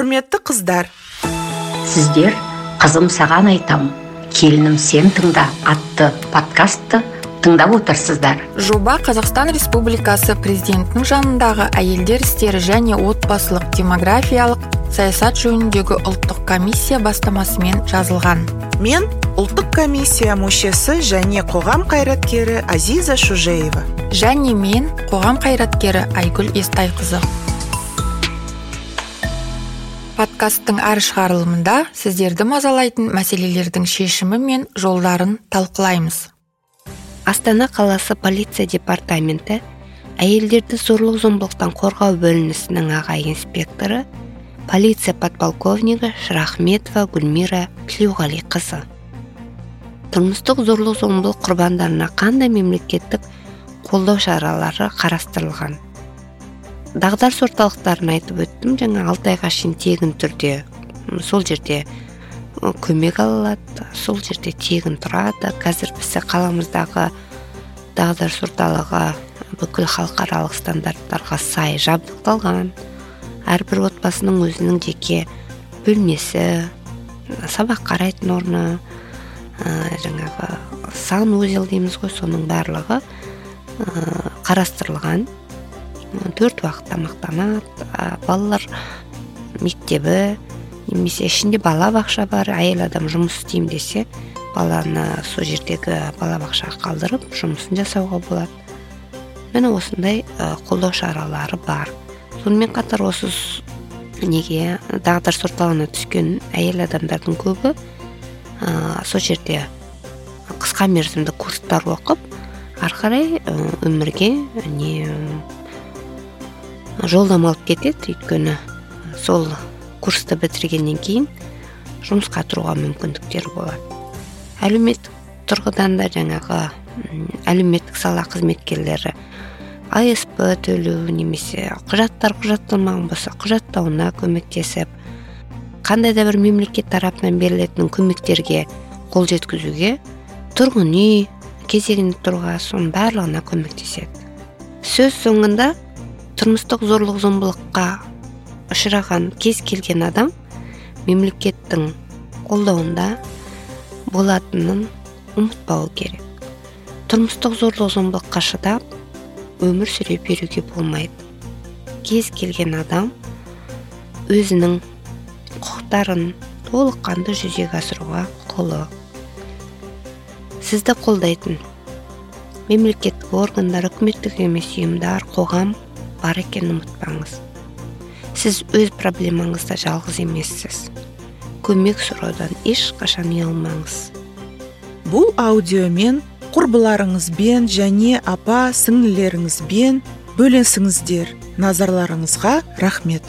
құрметті қыздар. Сіздер қызым саған айтам. Келінім сен тыңда атты подкастты тыңдап отырсыздар. Жоба қазақстан республикасы президентінің жанындағы әйелдер істері және отбасылық демографиялық саясат жөніндегі ұлттық комиссия бастамасымен жазылған. Мен ұлттық комиссия мүшесі және қоғам қайраткері азиза шужеева. Және мен қоғам қайраткері айгүл естайқызы. Подкасттың әр шығарылымында сіздерді мазалайтын мәселелердің шешімі мен жолдарын талқылаймыз. Астана қаласы полиция департаменті әйелдерді зорлық зомбылықтан қорғау бөлінісінің аға инспекторы полиция подполковнигі шырахметова гүлмира тілеуғалиқызы. Тұрмыстық зорлық зомбылық құрбандарына қандай мемлекеттік қолдау шаралары қарастырылған? Дағдарыс орталықтарын айтып өттім. Жаңа алты айға шейін тегін түрде сол жерде көмек ала алады сол жерде тегін тұрады. Қазір бізде қаламыздағы дағдарыс орталығы бүкіл халықаралық стандарттарға сай жабдықталған. Әрбір отбасының өзінің жеке бөлмесі сабақ қарайтын орны ә, жаңағы санузел дейміз ғой соның барлығы ә, қарастырылған. Төрт уақыт тамақтанады балалар мектебі немесе ішінде балабақша бар әйел адам жұмыс істеймін десе баланы сол жердегі балабақшаға қалдырып жұмысын жасауға болады. Міне осындай қолдау шаралары бар. Сонымен қатар осы неге дағдарыс орталығына түскен әйел адамдардың көбі ә, сол жерде қысқа мерзімді курстар оқып ары қарай өмірге не жолдама алып кетеді өйткені сол курсты бітіргеннен кейін жұмысқа тұруға мүмкіндіктері болады. Әлеуметтік тұрғыдан да жаңағы әлеуметтік сала қызметкерлері асп төлеу немесе құжаттар құжатталмаған болса құжаттауына көмектесіп қандай да бір мемлекет тарапынан берілетін көмектерге қол жеткізуге тұрғын үй кезегіне тұруға соның барлығына көмектеседі. Сөз соңында тұрмыстық зорлық зомбылыққа ұшыраған кез келген адам мемлекеттің қолдауында болатынын ұмытпау керек. Тұрмыстық зорлық зомбылыққа шыдап өмір сүре беруге болмайды. Кез келген адам өзінің құқықтарын толыққанды жүзеге асыруға құқылы сізді қолдайтын мемлекеттік органдар үкіметтік емес ұйымдар қоғам бар екенін ұмытпаңыз. Сіз өз проблемаңызда жалғыз емессіз. Көмек сұраудан ешқашан ұялмаңыз. Бұл аудиомен құрбыларыңызбен және апа сіңлілеріңізбен бөлісіңіздер назарларыңызға рахмет.